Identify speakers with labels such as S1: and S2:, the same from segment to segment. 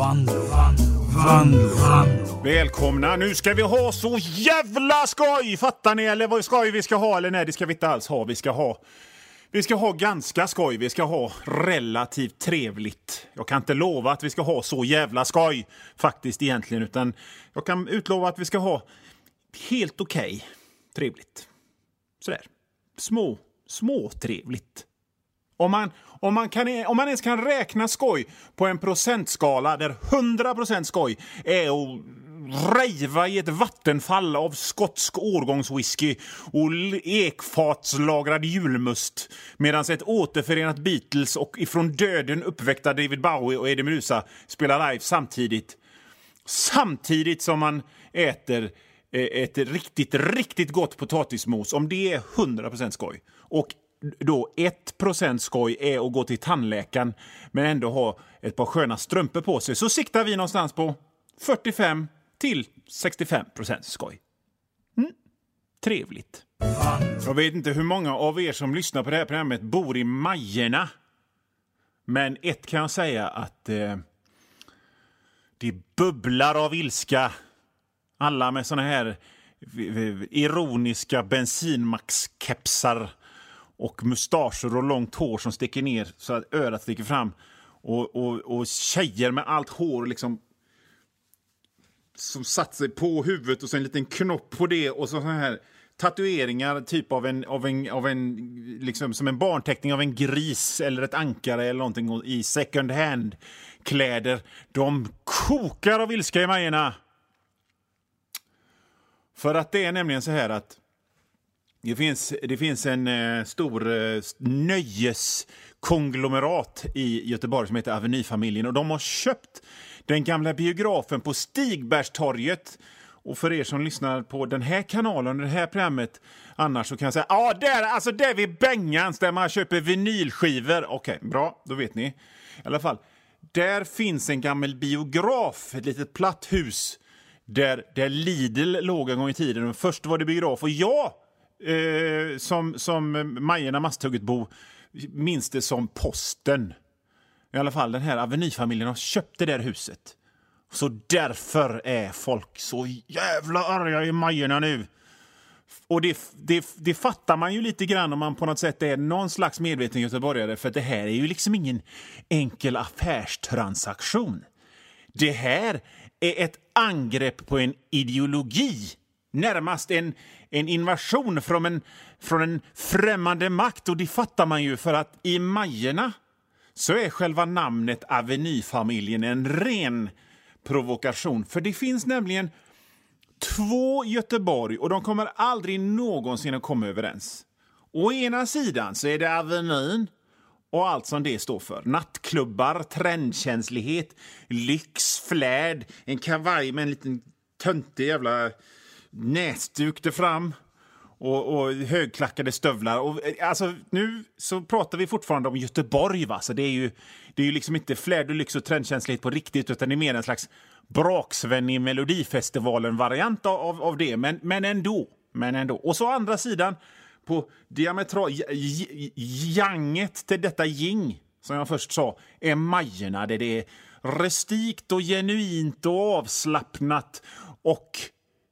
S1: Vanlo, Vanlo,
S2: Välkomna! Nu ska vi ha så jävla skoj! Fattar ni? Eller vad skoj vi ska ha? Eller nej, det ska vi inte alls ha. Vi ska ha vi ska ha ganska skoj. Vi ska ha relativt trevligt. Jag kan inte lova att vi ska ha så jävla skoj faktiskt egentligen, utan jag kan utlova att vi ska ha helt okej okay, trevligt. Sådär. Små, småtrevligt. Om man, om, man kan, om man ens kan räkna skoj på en procentskala där 100% skoj är att rejva i ett vattenfall av skotsk årgångswhisky och ekfatslagrad julmust medan ett återförenat Beatles och ifrån döden uppväckta David Bowie och Eddie Meduza spelar live samtidigt. Samtidigt som man äter eh, ett riktigt, riktigt gott potatismos, om det är 100% skoj. Och då 1% skoj är att gå till tandläkaren men ändå ha ett par sköna strumpor på sig så siktar vi någonstans på 45 till 65 skoj. Mm. Trevligt. Jag vet inte hur många av er som lyssnar på det här programmet bor i Majerna. Men ett kan jag säga att eh, det bubblar av ilska. Alla med såna här eh, ironiska bensinmaxkepsar och mustascher och långt hår som sticker ner så att örat sticker fram. Och, och, och tjejer med allt hår liksom som satt sig på huvudet och så en liten knopp på det och så här tatueringar typ av en, av en, av en liksom som en barnteckning av en gris eller ett ankare eller någonting i second hand kläder. De kokar av ilska i Majerna. För att det är nämligen så här att det finns, det finns en eh, stor eh, nöjeskonglomerat i Göteborg som heter Avenyfamiljen och de har köpt den gamla biografen på Stigbergstorget. Och för er som lyssnar på den här kanalen, det här programmet, annars så kan jag säga ja, där, alltså där vid Bengans där man köper vinylskivor. Okej, okay, bra, då vet ni. I alla fall, där finns en gammal biograf, ett litet platt hus där, där Lidl låg en gång i tiden. Först var det biograf och jag, eh, som, som Majerna Masthugget-bo, minns det som Posten. I alla fall, den här Avenyfamiljen har köpt det där huset. Så därför är folk så jävla arga i Majerna nu. Och det, det, det, fattar man ju lite grann om man på något sätt är någon slags medveten göteborgare för det här är ju liksom ingen enkel affärstransaktion. Det här är ett angrepp på en ideologi. Närmast en, en invasion från en, från en främmande makt och det fattar man ju för att i Majerna så är själva namnet Avenyfamiljen en ren provokation. För det finns nämligen två Göteborg och de kommer aldrig någonsin att komma överens. Å ena sidan så är det Avenyn och allt som det står för. Nattklubbar, trendkänslighet, lyx, flärd, en kavaj med en liten töntig jävla näsduk där fram och, och högklackade stövlar. Och, eh, alltså, nu så pratar vi fortfarande om Göteborg. Va? Så det är ju, det är ju liksom inte flärd och lyx och trendkänslighet på riktigt utan det är mer en slags braksvän i Melodifestivalen-variant av, av det. Men, men ändå. Men ändå. Och så andra sidan, på diametral... Janget till detta jing, som jag först sa, är Majerna där det är rustikt och genuint och avslappnat och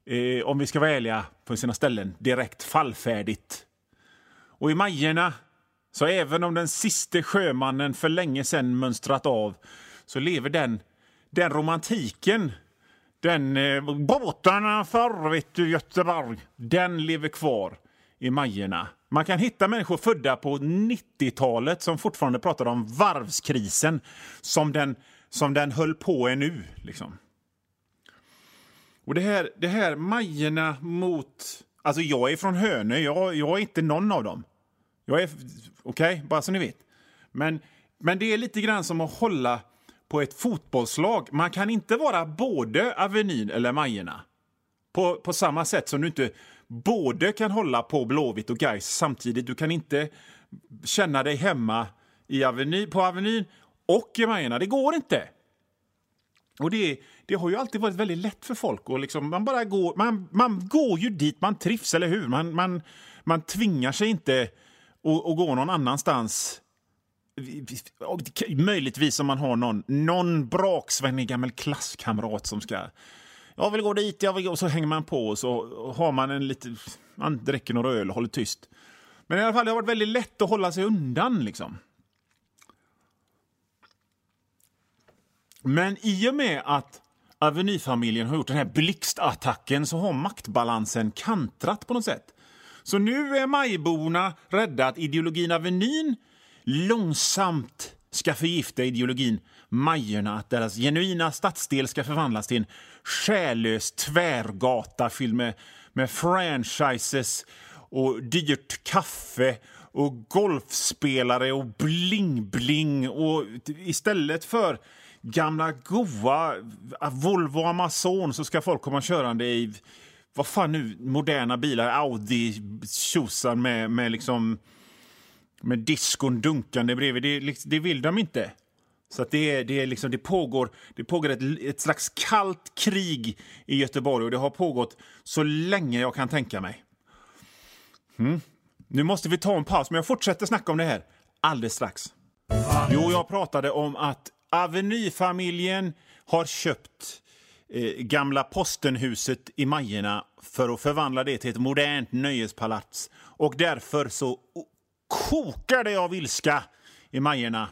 S2: eh, om vi ska vara ärliga, på sina ställen direkt fallfärdigt. Och i Majerna, så även om den siste sjömannen för länge sedan mönstrat av, så lever den, den romantiken, den eh, båtarna förr, vet du, Göteborg, den lever kvar i Majerna. Man kan hitta människor födda på 90-talet som fortfarande pratar om varvskrisen som den, som den höll på ännu. Liksom. Och det här, det här Majerna mot... Alltså jag är från Hönö, jag, jag är inte någon av dem. Jag är... Okej, okay, bara så ni vet. Men, men det är lite grann som att hålla på ett fotbollslag. Man kan inte vara både Avenyn eller Majerna. På, på samma sätt som du inte både kan hålla på Blåvitt och Gais samtidigt. Du kan inte känna dig hemma i Aveny, på Avenyn och i Majerna. Det går inte. Och det, det har ju alltid varit väldigt lätt för folk. Och liksom, man, bara går, man, man går ju dit man trivs, eller hur? Man, man, man tvingar sig inte att, att gå någon annanstans Möjligtvis om man har någon, någon braksvännig gammal klasskamrat som ska... Jag vill gå dit, jag vill gå, och så hänger man på och så har man en lite... Man dricker några öl och håller tyst. Men i alla fall, det har varit väldigt lätt att hålla sig undan liksom. Men i och med att Avenyfamiljen har gjort den här blixtattacken så har maktbalansen kantrat på något sätt. Så nu är majborna rädda att ideologin Avenyn långsamt ska förgifta ideologin Majorna, att deras genuina stadsdel ska förvandlas till en själlös tvärgata fylld med, med franchises och dyrt kaffe och golfspelare och bling-bling. Och istället för gamla goa Volvo Amazon så ska folk komma körande i vad fan nu, moderna bilar, Audi tjosan med, med liksom med diskon dunkande bredvid. Det, liksom, det vill de inte. Så att det, det, liksom, det pågår, det pågår ett, ett slags kallt krig i Göteborg och det har pågått så länge jag kan tänka mig. Mm. Nu måste vi ta en paus, men jag fortsätter snacka om det här alldeles strax. Jo, jag pratade om att Avenyfamiljen har köpt eh, gamla postenhuset i Majerna för att förvandla det till ett modernt nöjespalats. Och därför så kokar det av ilska i Majerna.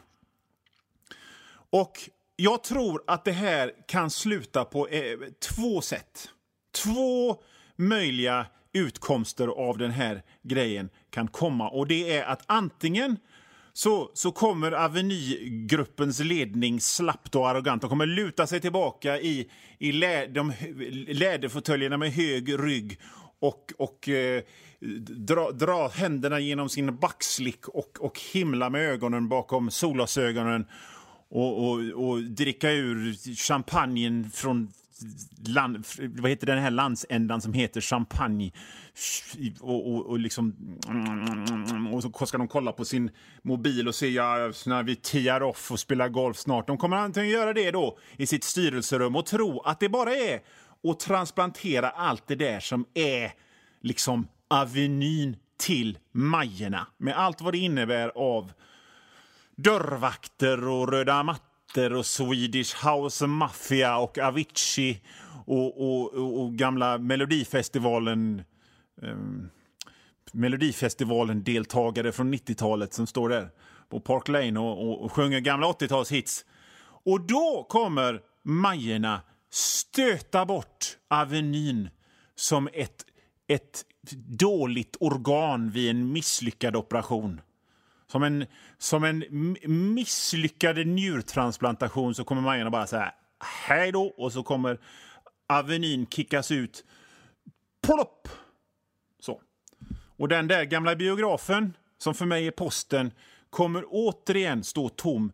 S2: Och jag tror att det här kan sluta på eh, två sätt. Två möjliga utkomster av den här grejen kan komma. Och det är att antingen så, så kommer Avenygruppens ledning slappt och arrogant. De kommer luta sig tillbaka i, i lä, de, läderfåtöljerna med hög rygg och, och eh, dra, dra händerna genom sin backslick och, och himla med ögonen bakom solglasögonen och, och, och dricka ur champagnen från land, vad heter den här landsändan som heter champagne. Och, och, och, liksom, och så ska de kolla på sin mobil och se ja, när vi tear off och spelar golf snart. De kommer antingen göra det då i sitt styrelserum och tro att det bara är att transplantera allt det där som är liksom avenyn till Majerna med allt vad det innebär av dörrvakter och röda mattor och Swedish House Mafia och Avicii och, och, och, och gamla Melodifestivalen um, Melodifestivalen-deltagare från 90-talet som står där på Park Lane och, och, och sjunger gamla 80-talshits. Och då kommer Majerna stöta bort Avenyn som ett, ett dåligt organ vid en misslyckad operation. Som en, som en misslyckad njurtransplantation så kommer Majerna bara säga hej då och så kommer Avenyn kickas ut. Plopp! Så. Och den där gamla biografen, som för mig är posten, kommer återigen stå tom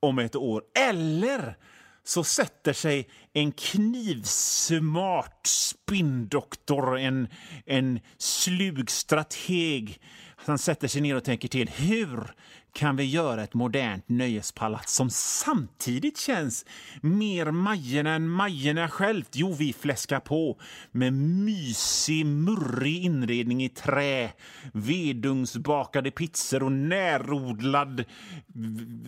S2: om ett år. Eller så sätter sig en knivsmart spinndoktor, en, en slug strateg. Han sätter sig ner och tänker till. Hur kan vi göra ett modernt nöjespalats som samtidigt känns mer Majerna än Majerna självt? Jo, vi fläskar på med mysig, murrig inredning i trä, vedugnsbakade pizzor och närodlad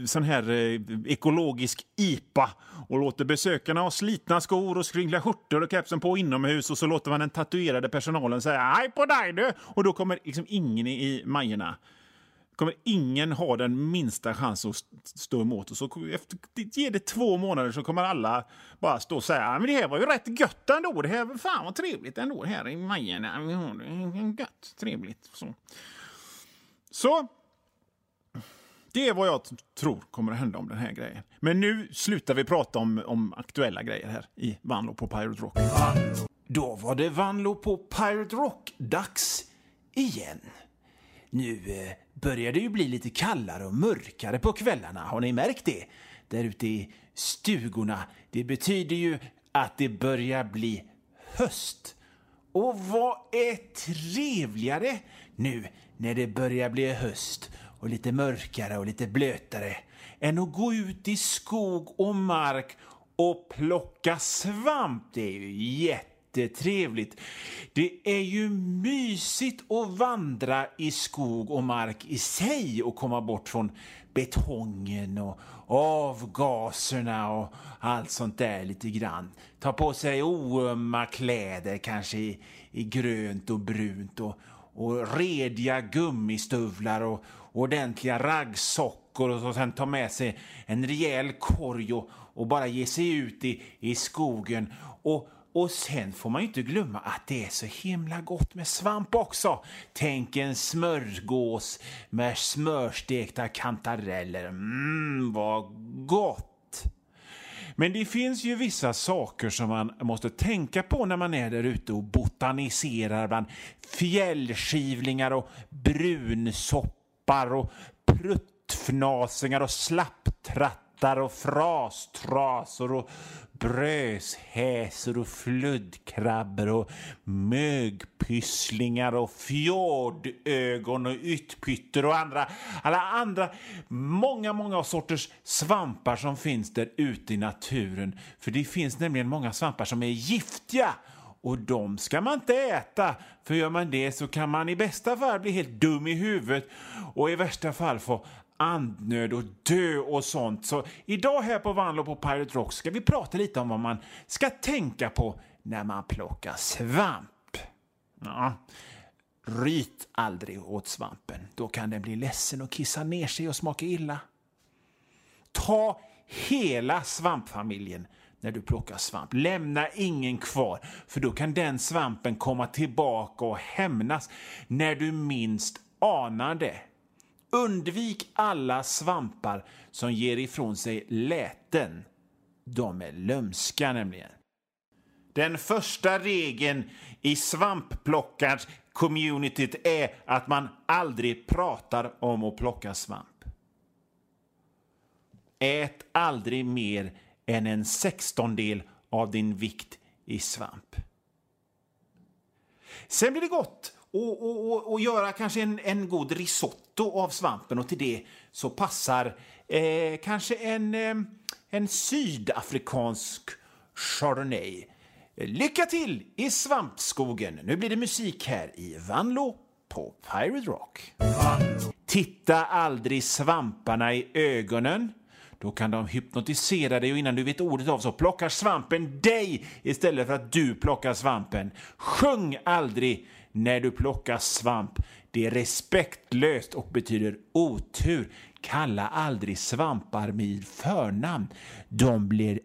S2: sån här eh, ekologisk IPA och låter besökarna ha slitna skor och skrynkliga skjortor och kepsen på inomhus och så låter man den tatuerade personalen säga hej på dig du! Och då kommer liksom ingen i Majerna kommer ingen ha den minsta chans att stå emot. Och så efter, ge det två månader så kommer alla bara stå och säga men det här var ju rätt gött ändå. Det här var fan vad trevligt ändå här i Majen. Gött, trevligt. Så. så det är vad jag tror kommer att hända om den här grejen. Men nu slutar vi prata om, om aktuella grejer här i Vanlo på Pirate Rock. Då var det Vanlo på Pirate Rock-dags igen. Nu eh, börjar det ju bli lite kallare och mörkare på kvällarna. Har ni märkt det? Där ute i stugorna. Det betyder ju att det börjar bli höst. Och vad är trevligare nu när det börjar bli höst och lite mörkare och lite blötare än att gå ut i skog och mark och plocka svamp. Det är ju jätte jättetrevligt. Det är ju mysigt att vandra i skog och mark i sig och komma bort från betongen och avgaserna och allt sånt där lite grann. Ta på sig oömma kläder, kanske i, i grönt och brunt och, och rediga gummistövlar och ordentliga raggsockor och sen ta med sig en rejäl korg och, och bara ge sig ut i, i skogen. Och, och sen får man ju inte glömma att det är så himla gott med svamp också. Tänk en smörgås med smörstekta kantareller. Mmm, vad gott! Men det finns ju vissa saker som man måste tänka på när man är där ute och botaniserar bland fjällskivlingar och brunsoppar och pruttfnasingar och hattar och frastrasor och bröshäsor och fluddkrabbor och mögpysslingar och fjordögon och yttpytter och andra, alla andra, många, många sorters svampar som finns där ute i naturen. För det finns nämligen många svampar som är giftiga och de ska man inte äta, för gör man det så kan man i bästa fall bli helt dum i huvudet och i värsta fall få andnöd och dö och sånt. Så idag här på Vanlo på Pirate Rock ska vi prata lite om vad man ska tänka på när man plockar svamp. Ja. Ryt aldrig åt svampen. Då kan den bli ledsen och kissa ner sig och smaka illa. Ta hela svampfamiljen när du plockar svamp. Lämna ingen kvar, för då kan den svampen komma tillbaka och hämnas när du minst anar det. Undvik alla svampar som ger ifrån sig läten. De är lömska nämligen. Den första regeln i svampplockarcommunityt är att man aldrig pratar om att plocka svamp. Ät aldrig mer än en sextondel av din vikt i svamp. Sen blir det gott och, och, och, och göra kanske en, en god risotto av svampen och till det så passar eh, kanske en, eh, en sydafrikansk chardonnay. Lycka till i svampskogen! Nu blir det musik här i Vanlo på Pirate Rock. Titta aldrig svamparna i ögonen. Då kan de hypnotisera dig och innan du vet ordet av så plockar svampen dig istället för att du plockar svampen. Sjung aldrig när du plockar svamp. Det är respektlöst och betyder otur. Kalla aldrig svampar med förnamn. De blir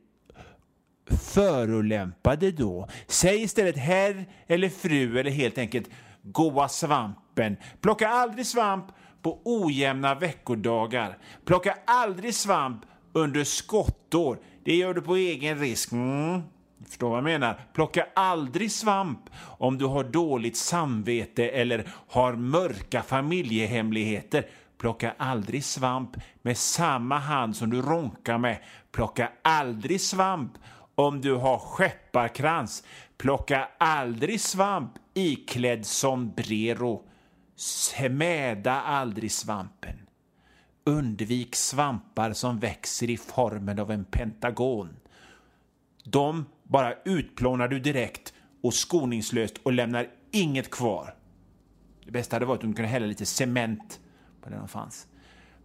S2: förolämpade då. Säg istället herr eller fru eller helt enkelt goa svampen. Plocka aldrig svamp på ojämna veckodagar. Plocka aldrig svamp under skottår. Det gör du på egen risk. Mm. Förstår vad jag menar? Plocka aldrig svamp om du har dåligt samvete eller har mörka familjehemligheter. Plocka aldrig svamp med samma hand som du ronkar med. Plocka aldrig svamp om du har skepparkrans. Plocka aldrig svamp iklädd sombrero. Smäda aldrig svampen. Undvik svampar som växer i formen av en pentagon. De bara utplånar du direkt och skoningslöst och lämnar inget kvar. Det bästa hade varit om du kunde hälla lite cement på där de fanns.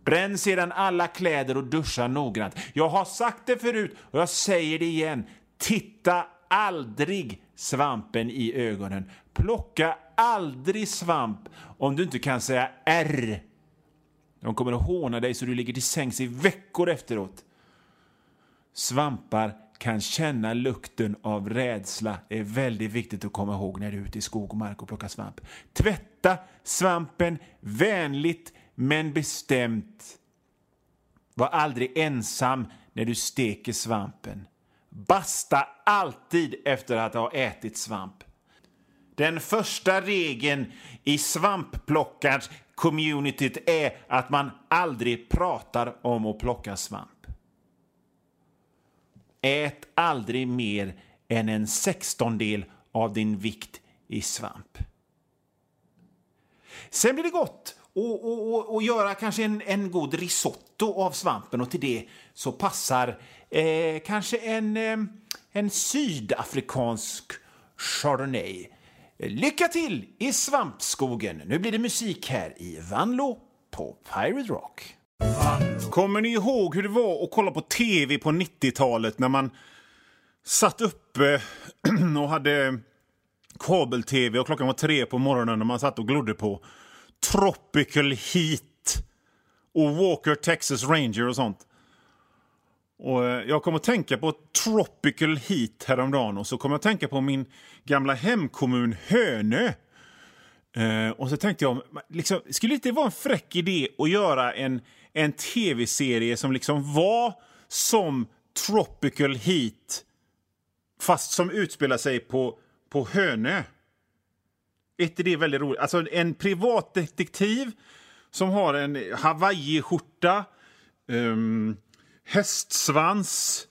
S2: Bränn sedan alla kläder och duscha noggrant. Jag har sagt det förut och jag säger det igen. Titta aldrig svampen i ögonen. Plocka aldrig svamp om du inte kan säga R. De kommer att håna dig så du ligger till sängs i veckor efteråt. Svampar kan känna lukten av rädsla Det är väldigt viktigt att komma ihåg när du är ute i skog och mark och plockar svamp. Tvätta svampen vänligt men bestämt. Var aldrig ensam när du steker svampen. Basta alltid efter att ha ätit svamp. Den första regeln i svampplockarcommunityt är att man aldrig pratar om att plocka svamp. Ät aldrig mer än en sextondel av din vikt i svamp. Sen blir det gott och, och, och, och göra kanske en, en god risotto av svampen och till det så passar eh, kanske en, eh, en sydafrikansk Chardonnay. Lycka till i svampskogen! Nu blir det musik här i Vanlo på Pirate Rock. Kommer ni ihåg hur det var att kolla på tv på 90-talet när man satt uppe och hade kabel-tv och klockan var tre på morgonen och man satt och glodde på Tropical Heat och Walker Texas Ranger och sånt. Och eh, jag kom att tänka på Tropical Heat häromdagen och så kom jag att tänka på min gamla hemkommun Hönö. Eh, och så tänkte jag, liksom, skulle det inte vara en fräck idé att göra en, en tv-serie som liksom var som Tropical Heat fast som utspelar sig på, på Hönö? Är är det väldigt roligt. Alltså en privatdetektiv som har en hawaiiskjorta, um, hästsvans,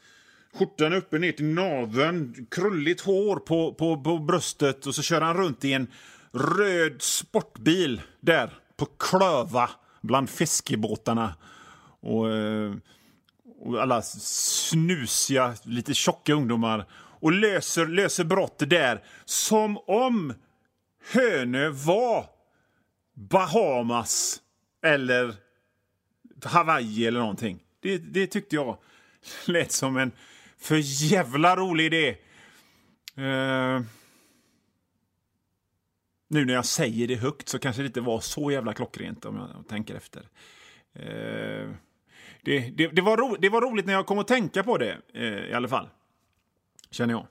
S2: skjortan uppe ner till naveln, krulligt hår på, på, på bröstet och så kör han runt i en röd sportbil där på Klöva bland fiskebåtarna. Och, eh, och alla snusiga, lite tjocka ungdomar och löser, löser brott där som om Hönö var Bahamas eller Hawaii eller någonting. Det, det tyckte jag lät som en för jävla rolig idé. Uh, nu när jag säger det högt så kanske det inte var så jävla klockrent om jag tänker efter. Eh, det, det, det, var ro, det var roligt när jag kom att tänka på det eh, i alla fall. Känner jag.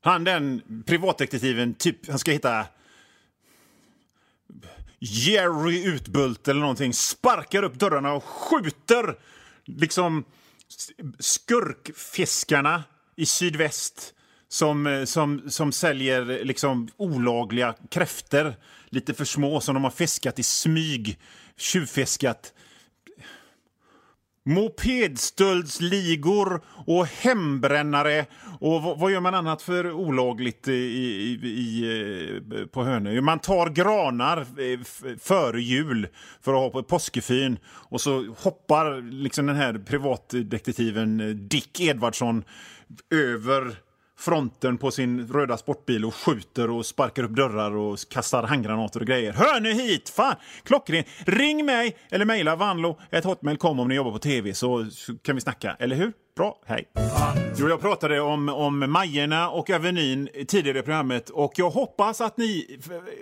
S2: Han den privatdetektiven, typ, han ska hitta Jerry Utbult eller någonting, sparkar upp dörrarna och skjuter liksom skurkfiskarna i sydväst som, eh, som, som säljer liksom olagliga kräfter, lite för små, som de har fiskat i smyg, tjuvfiskat mopedstöldsligor och hembrännare. Och vad, gör man annat för olagligt i, i, i, eh, på Hönö? Man tar granar eh, före jul för att ha på påskefyn och så hoppar liksom den här privatdetektiven Dick Edvardsson över fronten på sin röda sportbil och skjuter och sparkar upp dörrar och kastar handgranater och grejer. Hör nu hit! Fan! Klockren! Ring mig eller mejla vanlo.hotmail.com om ni jobbar på tv så, så kan vi snacka. Eller hur? Bra, hej! Jo, jag pratade om, om Majerna och Avenyn tidigare i programmet och jag hoppas att ni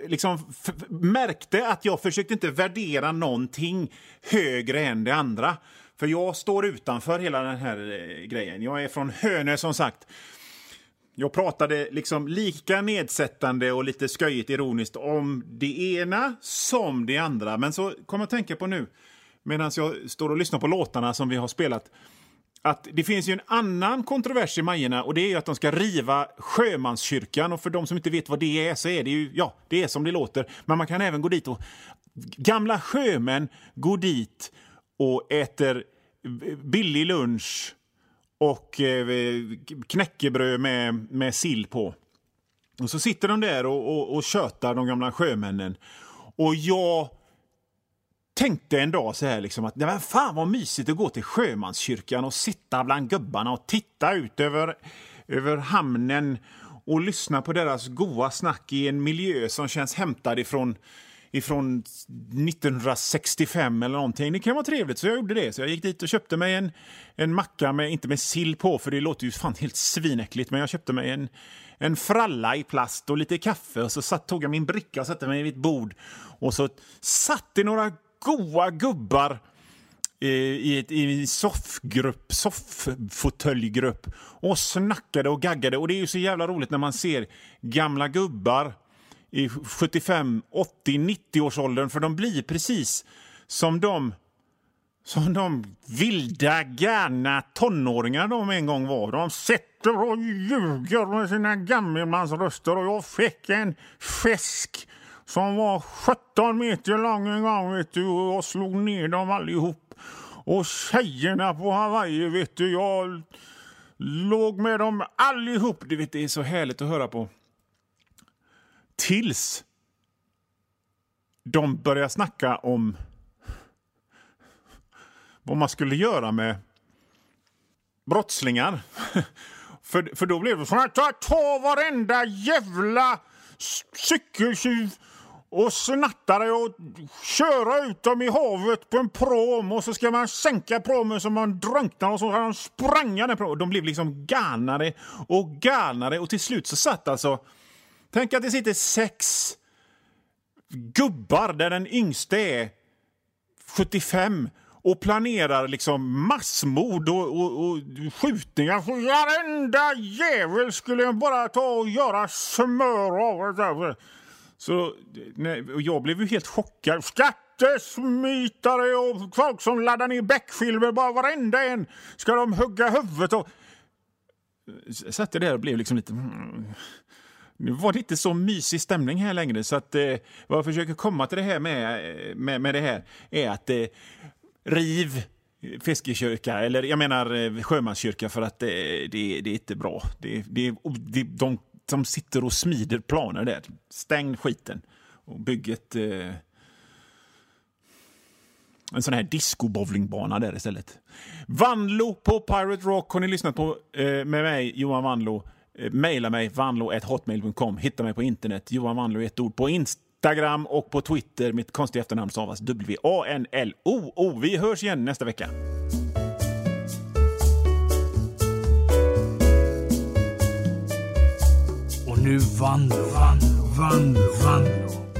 S2: liksom märkte att jag försökte inte värdera någonting högre än det andra. För jag står utanför hela den här eh, grejen. Jag är från Hönö som sagt. Jag pratade liksom lika nedsättande och lite sköjigt ironiskt om det ena som det andra. Men så kom jag att tänka på nu, medan jag står och lyssnar på låtarna som vi har spelat, att det finns ju en annan kontrovers i Majerna och det är att de ska riva Sjömanskyrkan. Och för de som inte vet vad det är så är det ju, ja, det är som det låter. Men man kan även gå dit och... Gamla sjömän går dit och äter billig lunch och eh, knäckebröd med, med sill på. Och så sitter de där och, och, och tjötar, de gamla sjömännen. Och jag tänkte en dag så här liksom att nej, fan vad mysigt att gå till sjömanskyrkan och sitta bland gubbarna och titta ut över, över hamnen och lyssna på deras goa snack i en miljö som känns hämtad ifrån ifrån 1965 eller någonting. Det kan vara trevligt, så jag gjorde det. Så jag gick dit och köpte mig en, en macka, med, inte med sill på, för det låter ju fan helt svinäckligt, men jag köpte mig en, en fralla i plast och lite kaffe och så satt, tog jag min bricka och satte mig vid ett bord och så satt det några goa gubbar eh, i, ett, i en soffgrupp, sofffåtöljgrupp och snackade och gaggade. Och det är ju så jävla roligt när man ser gamla gubbar i 75, 80, 90-årsåldern för de blir precis som de som de vilda, gärna tonåringar de en gång var. De sitter och ljuger med sina gammelmansröster och jag fick en fisk som var 17 meter lång en gång vet du, och jag slog ner dem allihop. Och tjejerna på Hawaii, vet du, jag låg med dem allihop. Du vet, det är så härligt att höra på. Tills de börjar snacka om vad man skulle göra med brottslingar. För, för då blev det så här, ta, ta varenda jävla cykeltjuv och snattare och köra ut dem i havet på en prom och så ska man sänka promen så man drunknar och så ska de sprangande prom. De blev liksom galnare och galnare och till slut så satt alltså... Tänk att det sitter sex gubbar där den yngste är 75 och planerar liksom massmord och, och, och skjutningar. Så varenda jävel skulle bara ta och göra smör av. Så nej, jag blev ju helt chockad. Skattesmitare och folk som laddar ner Beck-filmer, bara varenda en ska de hugga huvudet av. Jag satt där och blev liksom lite... Nu var det inte så mysig stämning här längre, så att, eh, vad jag försöker komma till det här med, eh, med, med det här är att eh, riv fiskekyrka, eller jag menar eh, sjömanskyrka för att det, det, det är inte bra. Det, det, det, de som sitter och smider planer där, stäng skiten och bygg ett, eh, en sån här disco-bowlingbana där istället. Vanlo på Pirate Rock har ni lyssnat på eh, med mig, Johan Vanlo. Eh, maila mig, vanlo.hotmail.com. Hitta mig på internet, Johan Vanlo ett ord på Instagram Instagram och på Twitter. Mitt konstiga efternamn stavas W-A-N-L-O-O. Vi hörs igen nästa vecka.
S1: Och nu Vanlo, Vanlo, Vanlo, Vanlo.